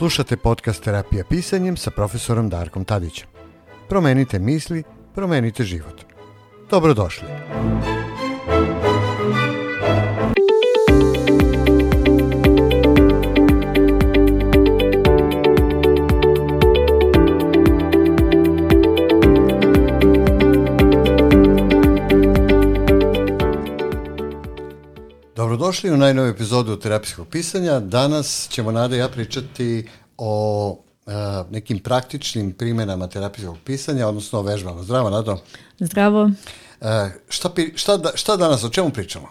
Slušate podcast Terapija pisanjem sa profesorom Darkom Tadićem. Promenite misli, promenite život. Dobrodošli. Dobrodošli. Dobrodošli u najnovu epizodu terapijskog pisanja. Danas ćemo Nada ja pričati o e, nekim praktičnim primjenama terapijskog pisanja, odnosno o vežbama. Zdravo, Nado. Zdravo. E, šta, šta, da, šta danas, o čemu pričamo?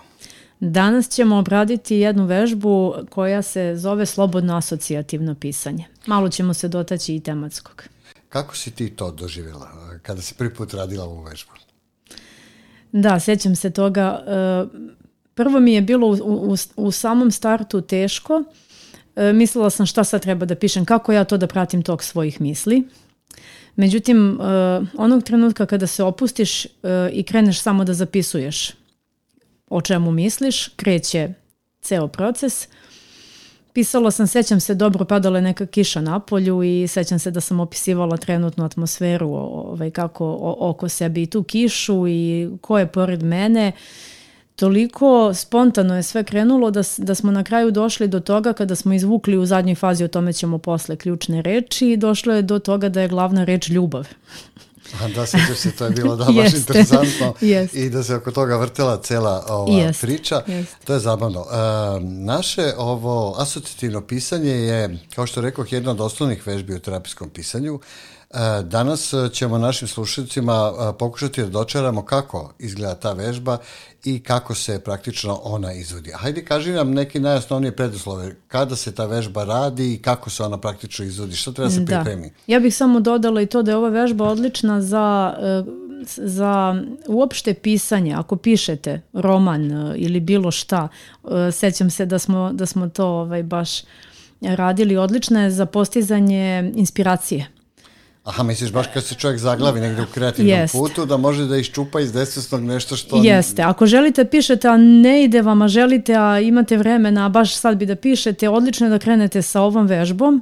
Danas ćemo obraditi jednu vežbu koja se zove slobodno asocijativno pisanje. Malo ćemo se dotaći i tematskog. Kako si ti to doživjela e, kada si prvi put radila ovu vežbu? Da, sećam se toga. E, prvo mi je bilo u, u, u samom startu teško. E, mislila sam šta sad treba da pišem, kako ja to da pratim tok svojih misli. Međutim, e, onog trenutka kada se opustiš e, i kreneš samo da zapisuješ o čemu misliš, kreće ceo proces. Pisala sam, sećam se dobro, padala je neka kiša na polju i sećam se da sam opisivala trenutnu atmosferu, ovaj, kako o, oko sebe i tu kišu i ko je pored mene. Uh, toliko spontano je sve krenulo da, da smo na kraju došli do toga kada smo izvukli u zadnjoj fazi o tome ćemo posle ključne reči došlo je do toga da je glavna reč ljubav. A da, sjećaš se, to je bilo da, baš interesantno jest. i da se oko toga vrtela cela ova jest. priča. Jest. To je zabavno. E, naše ovo asocijativno pisanje je, kao što rekao, jedna od osnovnih vežbi u terapijskom pisanju. E, E, danas e, ćemo našim slušateljima e, pokušati da dočaramo kako izgleda ta vežba i kako se praktično ona izvodi. Hajde, kaži nam neki najosnovnije preduslove. Kada se ta vežba radi i kako se ona praktično izvodi? Šta treba da se da. pripremi? Da. Ja bih samo dodala i to da je ova vežba odlična za za uopšte pisanje, ako pišete roman ili bilo šta, sećam se da smo, da smo to ovaj, baš radili, odlična je za postizanje inspiracije Aha, misliš baš kad se čovjek zaglavi negde u kreativnom Jest. putu, da može da iščupa iz desesnog nešto što... Jeste, ako želite pišete, a ne ide vam, a želite, a imate vremena, a baš sad bi da pišete, odlično je da krenete sa ovom vežbom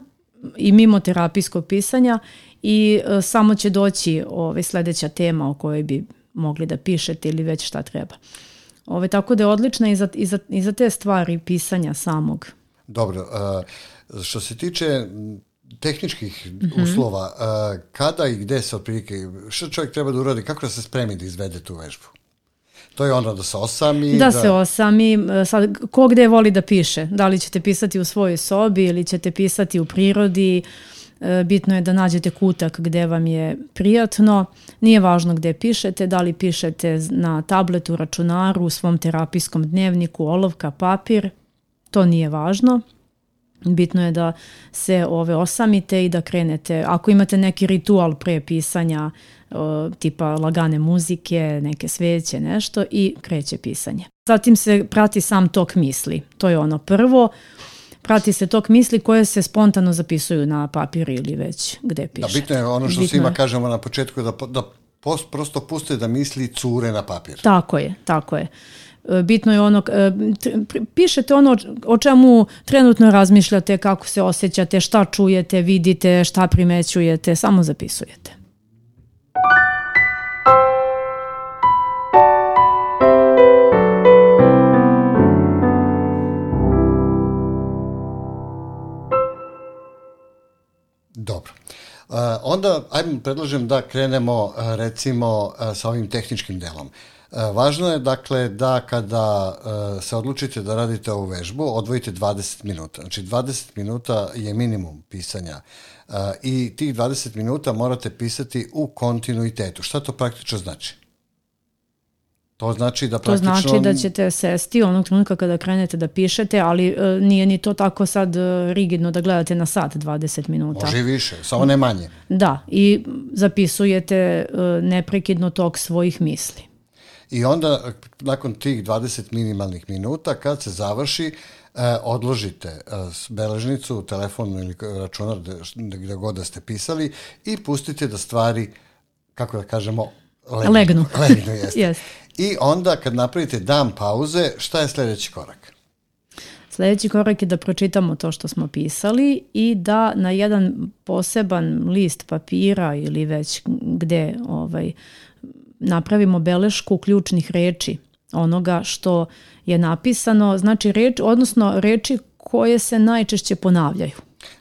i mimo terapijskog pisanja i e, samo će doći ove, ovaj, sledeća tema o kojoj bi mogli da pišete ili već šta treba. Ove, ovaj, tako da je odlična i za, i, za, i za te stvari pisanja samog. Dobro, uh, što se tiče tehničkih mm -hmm. uslova, a, kada i gde se otprilike, što čovjek treba da uradi, kako da se spremi da izvede tu vežbu? To je ono da se osami. Da, da... se osami. E, sad, ko gde voli da piše? Da li ćete pisati u svojoj sobi ili ćete pisati u prirodi? E, bitno je da nađete kutak gde vam je prijatno. Nije važno gde pišete, da li pišete na tabletu, računaru, u svom terapijskom dnevniku, olovka, papir, to nije važno. Bitno je da se ove osamite i da krenete, ako imate neki ritual pre pisanja, tipa lagane muzike, neke sveće, nešto i kreće pisanje. Zatim se prati sam tok misli, to je ono prvo, prati se tok misli koje se spontano zapisuju na papir ili već gde da, piše. Da, bitno je ono što bitno svima kažemo na početku, da, da post, prosto puste da misli cure na papir. Tako je, tako je. Uh, E, bitno je ono, e, pišete ono o čemu trenutno razmišljate, kako se osjećate, šta čujete, vidite, šta primećujete, samo zapisujete. Dobro. E, onda, ajmo, predlažem da krenemo recimo sa ovim tehničkim delom. Uh, E, važno je dakle da kada e, se odlučite da radite ovu vežbu, odvojite 20 minuta. Znači 20 minuta je minimum pisanja e, i tih 20 minuta morate pisati u kontinuitetu. Šta to praktično znači? To znači da praktično... To znači da ćete sesti onog trenutka kada krenete da pišete, ali e, nije ni to tako sad e, rigidno da gledate na sat 20 minuta. Može i više, samo ne manje. Da, i zapisujete e, neprekidno tok svojih misli i onda nakon tih 20 minimalnih minuta kad se završi e, odložite e, beležnicu, telefon ili računar gde god da ste pisali i pustite da stvari, kako da kažemo, legnu. Legnu, legnu jeste. yes. I onda kad napravite dan pauze, šta je sledeći korak? Sledeći korak je da pročitamo to što smo pisali i da na jedan poseban list papira ili već gde ovaj, napravimo belešku ključnih reči onoga što je napisano, znači reč, odnosno reči koje se najčešće ponavljaju.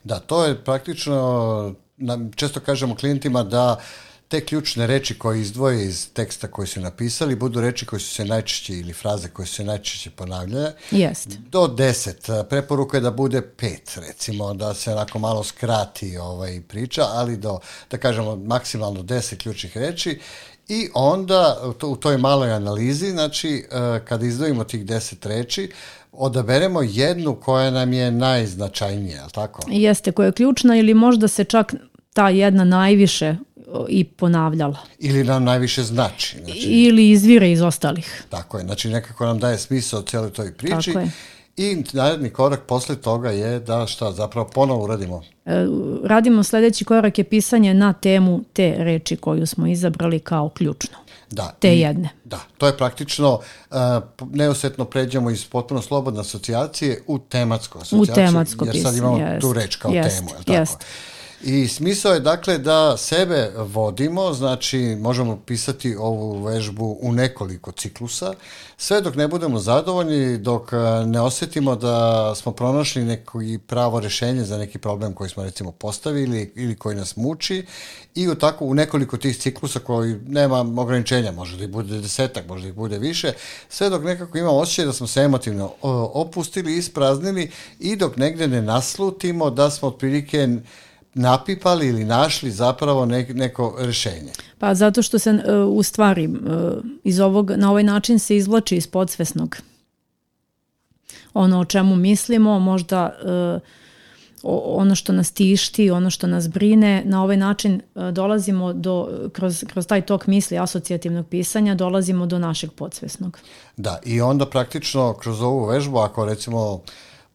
Da, to je praktično, nam često kažemo klijentima da te ključne reči koje izdvoje iz teksta koji su napisali budu reči koje su se najčešće ili fraze koje su se najčešće ponavljale. Jest. Do deset. Preporuka je da bude pet, recimo, da se onako malo skrati ovaj, priča, ali do, da kažemo, maksimalno deset ključnih reči I onda u toj maloj analizi, znači, e, kada izdvojimo tih deset reči, odaberemo jednu koja nam je najznačajnija, je tako? Jeste, koja je ključna ili možda se čak ta jedna najviše i ponavljala. Ili nam najviše znači. znači ili izvire iz ostalih. Tako je, znači nekako nam daje smisao cijeloj toj priči. Tako je. I naredni korak posle toga je da šta zapravo ponovo uradimo? E, radimo sledeći korak je pisanje na temu te reči koju smo izabrali kao ključno. Da, te i, jedne. Da, to je praktično uh, e, neosetno pređemo iz potpuno slobodne asocijacije u tematsku asocijaciju. U tematsko jer pisanje, Jer sad imamo jest, tu reč kao jest, temu, je li tako? Jest. I smisao je dakle da sebe vodimo, znači možemo pisati ovu vežbu u nekoliko ciklusa, sve dok ne budemo zadovoljni, dok e, ne osetimo da smo pronašli neko i pravo rešenje za neki problem koji smo recimo postavili ili koji nas muči i u tako u nekoliko tih ciklusa koji nema ograničenja, može da ih bude desetak, može da ih bude više, sve dok nekako imamo osjećaj da smo se emotivno e, opustili, ispraznili i dok negde ne naslutimo da smo otprilike napipali ili našli zapravo ne, neko rešenje? Pa zato što se e, u stvari e, iz ovog, na ovaj način se izvlači iz podsvesnog ono o čemu mislimo, možda e, ono što nas tišti, ono što nas brine, na ovaj način dolazimo do, kroz, kroz taj tok misli asocijativnog pisanja, dolazimo do našeg podsvesnog. Da, i onda praktično kroz ovu vežbu, ako recimo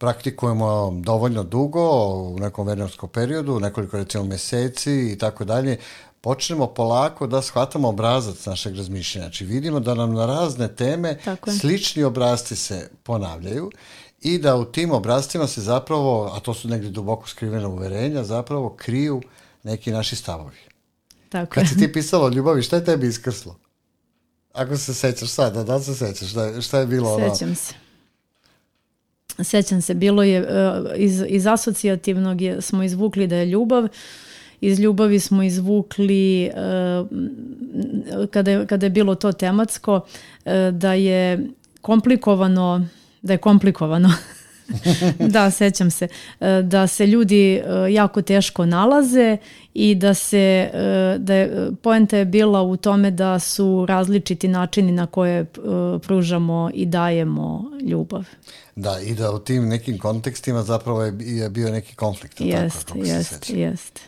praktikujemo dovoljno dugo, u nekom vremenskom periodu, nekoliko recimo meseci i tako dalje, počnemo polako da shvatamo obrazac našeg razmišljanja. Znači vidimo da nam na razne teme slični obrazci se ponavljaju i da u tim obrazcima se zapravo, a to su negde duboko skrivene uverenja, zapravo kriju neki naši stavovi. Tako Kad si ti pisala o ljubavi, šta je tebi iskrslo? Ako se sećaš sada, da, da se sećaš, šta je, šta je bilo Sećam ono? Sećam se sećam se, bilo je e, iz, iz asocijativnog je, smo izvukli da je ljubav, iz ljubavi smo izvukli e, kada je, kada je bilo to tematsko e, da je komplikovano da je komplikovano da, sećam se. E, da se ljudi e, jako teško nalaze i da se, e, da je, poenta je bila u tome da su različiti načini na koje pružamo i dajemo ljubav. Da, i da u tim nekim kontekstima zapravo je, je bio neki konflikt. Jest, tako, jest, jest. Jest.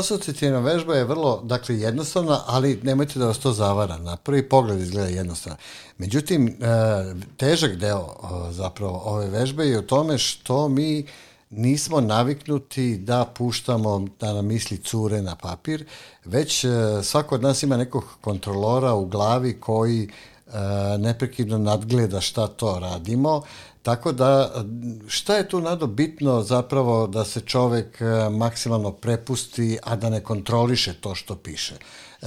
asocijativna vežba je vrlo, dakle, jednostavna, ali nemojte da vas to zavara. Na prvi pogled izgleda jednostavna. Međutim, e, težak deo e, zapravo ove vežbe je u tome što mi nismo naviknuti da puštamo da nam misli cure na papir, već e, svako od nas ima nekog kontrolora u glavi koji E, neprekidno nadgleda šta to radimo. Tako da, šta je tu nado bitno zapravo da se čovek e, maksimalno prepusti, a da ne kontroliše to što piše? E,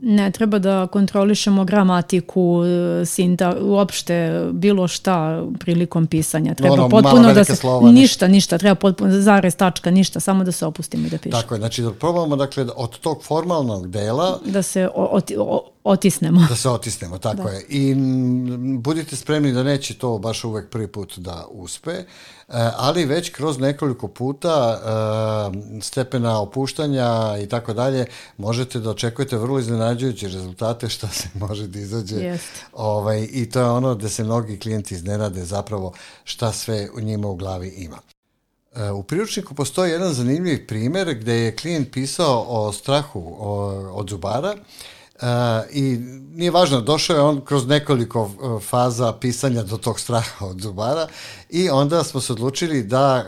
ne treba da kontrolišemo gramatiku, sinta, uopšte bilo šta prilikom pisanja. Treba ono, potpuno da se slova, ništa, ništa, treba potpuno zarez tačka, ništa, samo da se opustimo i da pišemo. Tako je, znači da probamo dakle od tog formalnog dela da se o, od, otisnemo. Da se otisnemo, tako da. je. I budite spremni da neće to baš uvek prvi put da uspe, e, ali već kroz nekoliko puta e, stepena opuštanja i tako dalje možete da očekujete vrlo iznenađujuće rezultate što se može da izađe. Jest. Ovaj, I to je ono da se mnogi klijenti iznenade zapravo šta sve u njima u glavi ima. E, u priručniku postoji jedan zanimljiv primer gde je klijent pisao o strahu od zubara, uh, Uh, I nije važno, došao je on kroz nekoliko eh, faza pisanja do tog straha od zubara i onda smo se odlučili da,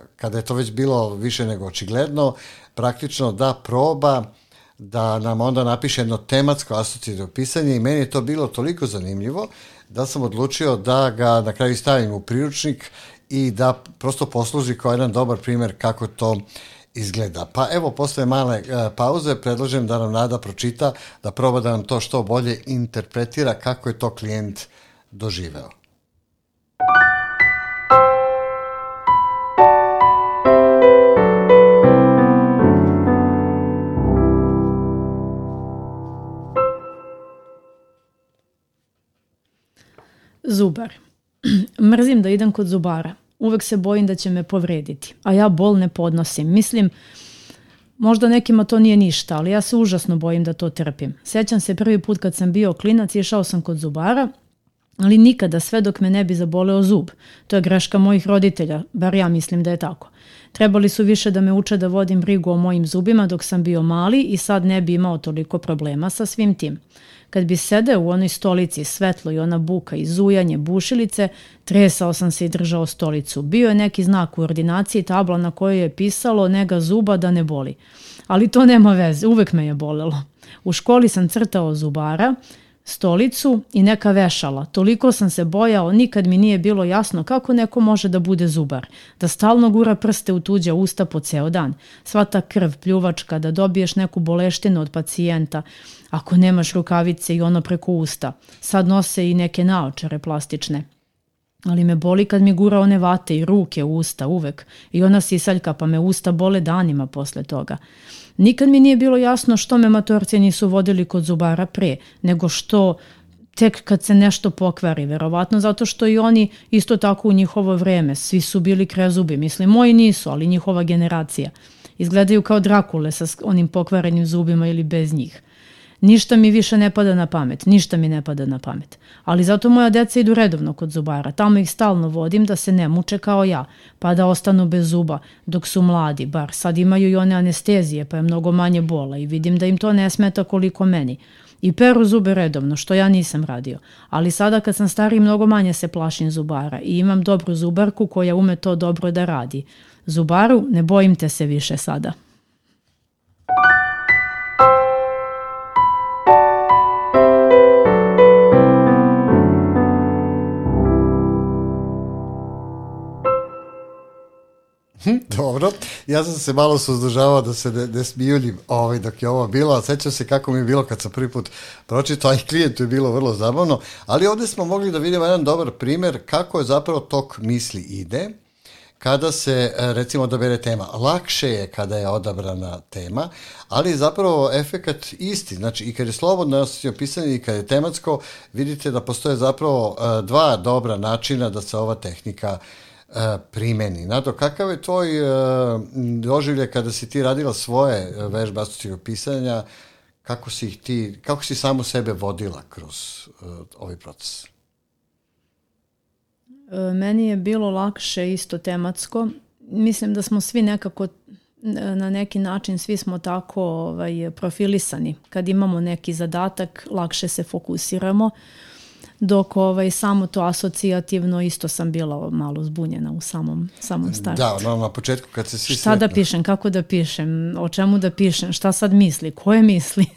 uh, kada je to već bilo više nego očigledno, praktično da proba da nam onda napiše jedno tematsko asocijativno pisanje i meni je to bilo toliko zanimljivo da sam odlučio da ga na kraju stavim u priručnik i da prosto posluži kao jedan dobar primer kako to uh, izgleda. Pa evo, posle male e, pauze predlažem da nam Nada pročita, da proba da nam to što bolje interpretira kako je to klijent doživeo. Zubar. Mrzim da idem kod zubara uvek se bojim da će me povrediti, a ja bol ne podnosim. Mislim, možda nekima to nije ništa, ali ja se užasno bojim da to trpim. Sećam se prvi put kad sam bio klinac, išao sam kod zubara, ali nikada sve dok me ne bi zaboleo zub. To je greška mojih roditelja, bar ja mislim da je tako. Trebali su više da me uče da vodim brigu o mojim zubima dok sam bio mali i sad ne bi imao toliko problema sa svim tim. Kad bi sedeo u onoj stolici svetlo i ona buka i zujanje bušilice, tresao sam se i držao stolicu. Bio je neki znak u ordinaciji, tabla na kojoj je pisalo nega zuba da ne boli. Ali to nema veze, uvek me je bolelo. U školi sam crtao zubara, stolicu i neka vešala. Toliko sam se bojao, nikad mi nije bilo jasno kako neko može da bude zubar, da stalno gura prste u tuđa usta po ceo dan. Sva ta krv, pljuvačka, da dobiješ neku boleštinu od pacijenta, ako nemaš rukavice i ono preko usta. Sad nose i neke naočare plastične. Ali me boli kad mi gura one vate i ruke u usta uvek i ona sisaljka pa me usta bole danima posle toga. Nikad mi nije bilo jasno što me matorci nisu vodili kod zubara pre, nego što tek kad se nešto pokvari, verovatno zato što i oni isto tako u njihovo vreme, svi su bili krezubi, mislim moji nisu, ali njihova generacija. Izgledaju kao Drakule sa onim pokvarenim zubima ili bez njih ništa mi više ne pada na pamet, ništa mi ne pada na pamet. Ali zato moja deca idu redovno kod zubara, tamo ih stalno vodim da se ne muče kao ja, pa da ostanu bez zuba dok su mladi, bar sad imaju i one anestezije pa je mnogo manje bola i vidim da im to ne smeta koliko meni. I peru zube redovno, što ja nisam radio. Ali sada kad sam stari mnogo manje se plašim zubara i imam dobru zubarku koja ume to dobro da radi. Zubaru, ne bojim te se više sada. Mhm. Dobro, ja sam se malo suzdržavao da se ne, ne smijuljim ovaj, dok je ovo bilo, a sećam se kako mi je bilo kad sam prvi put pročitao, a i klijentu je bilo vrlo zabavno, ali ovde smo mogli da vidimo jedan dobar primer kako je zapravo tok misli ide, kada se e, recimo odabere tema. Lakše je kada je odabrana tema, ali zapravo efekat isti. Znači i kad je slobodno osjećaj pisanje i kad je tematsko, vidite da postoje zapravo e, dva dobra načina da se ova tehnika uh, E, primeni. Nato, kakav je tvoj e, doživlje kada si ti radila svoje e, vežbe asocijativnog pisanja, kako si ih ti, kako si samu sebe vodila kroz ovaj proces? Meni je bilo lakše isto tematsko. Mislim da smo svi nekako na neki način svi smo tako ovaj, profilisani. Kad imamo neki zadatak, lakše se fokusiramo. Uh, dok ovaj, samo to asocijativno isto sam bila malo zbunjena u samom, samom da, startu. Da, ono na početku kad se svi Šta sretno. da pišem, kako da pišem, o čemu da pišem, šta sad misli, koje misli?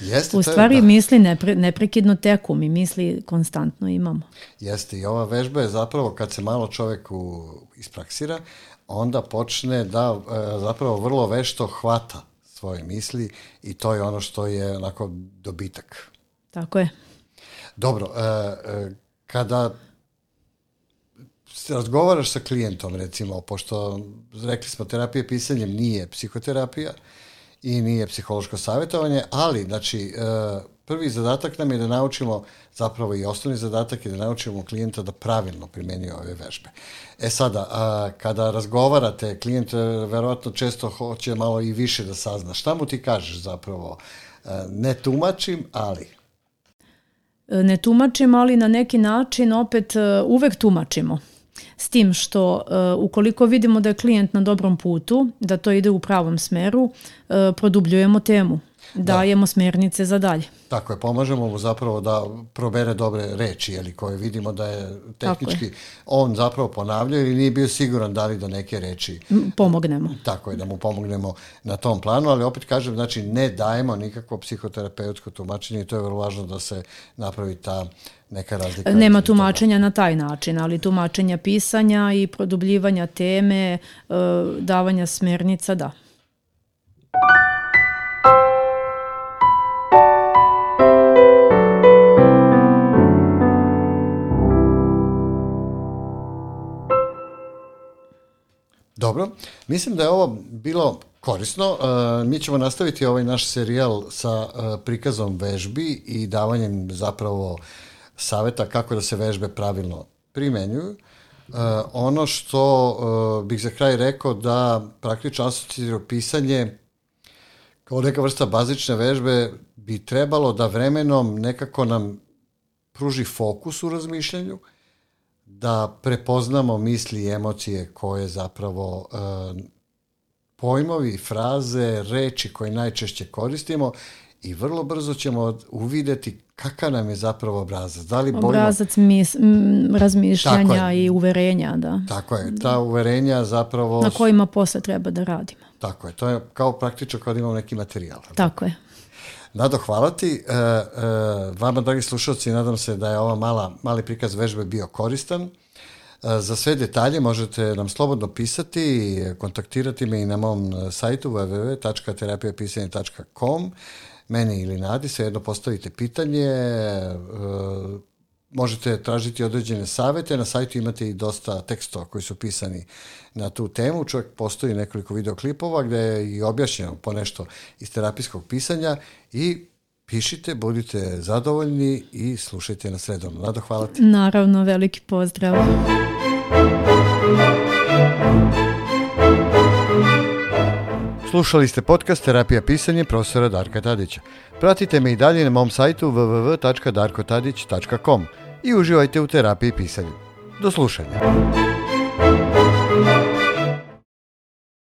Jeste, u stvari je, da. misli nepre, neprekidno teku, mi misli konstantno imamo. Jeste i ova vežba je zapravo kad se malo čovek u, ispraksira, onda počne da e, zapravo vrlo vešto hvata svoje misli i to je ono što je onako dobitak. Tako je. Dobro, e, e, kada razgovaraš sa klijentom, recimo, pošto rekli smo terapija pisanjem nije psihoterapija i nije psihološko savjetovanje, ali, znači, e, prvi zadatak nam je da naučimo, zapravo i osnovni zadatak je da naučimo klijenta da pravilno primeni ove vežbe. E sada, a, kada razgovarate, klijent verovatno često hoće malo i više da sazna. Šta mu ti kažeš zapravo? A, ne tumačim, ali ne tumačimo, ali na neki način opet e, uvek tumačimo. S tim što e, ukoliko vidimo da je klijent na dobrom putu, da to ide u pravom smeru, e, produbljujemo temu. Da. dajemo da. smernice za dalje. Tako je, pomažemo mu zapravo da probere dobre reči, jeli, koje vidimo da je tehnički, je. on zapravo ponavlja ili nije bio siguran da li da neke reči. Pomognemo. Tako je, da mu pomognemo na tom planu, ali opet kažem, znači ne dajemo nikakvo psihoterapeutsko tumačenje i to je vrlo važno da se napravi ta neka razlika. Nema tumačenja na taj način, ali tumačenja pisanja i produbljivanja teme, e, davanja smernica, da. Dobro, mislim da je ovo bilo korisno. E, mi ćemo nastaviti ovaj naš serijal sa e, prikazom vežbi i davanjem zapravo saveta kako da se vežbe pravilno primenjuju. E, ono što bih za kraj rekao da praktično asocijativno pisanje kao neka vrsta bazične vežbe bi trebalo da vremenom nekako nam pruži fokus u razmišljanju, da prepoznamo misli i emocije koje zapravo e, pojmovi, fraze, reči koje najčešće koristimo i vrlo brzo ćemo uvideti kakav nam je zapravo obrazac. Da li bojimo... mis, m, razmišljanja i uverenja, da. Tako je, ta uverenja zapravo... Na kojima posle treba da radimo. Tako je, to je kao praktično kao da imamo neki materijal. Tako je. Nado, hvala ti. E, e, vama, dragi slušalci, nadam se da je ova mala, mali prikaz vežbe bio koristan. E, za sve detalje možete nam slobodno pisati i kontaktirati me i na mom e, sajtu www.terapijapisanje.com meni ili Nadi, sve jedno postavite pitanje, e, možete tražiti određene savete, na sajtu imate i dosta tekstova koji su pisani na tu temu, čovjek postoji nekoliko videoklipova gde je i objašnjeno ponešto iz terapijskog pisanja i pišite, budite zadovoljni i slušajte nas redovno. Rado, hvala ti. Naravno, veliki pozdrav. Thank you. Slušali ste podcast Terapija pisanje profesora Darka Tadića. Pratite me i dalje na mom sajtu www.darkotadić.com i uživajte u terapiji pisanja. Do slušanja.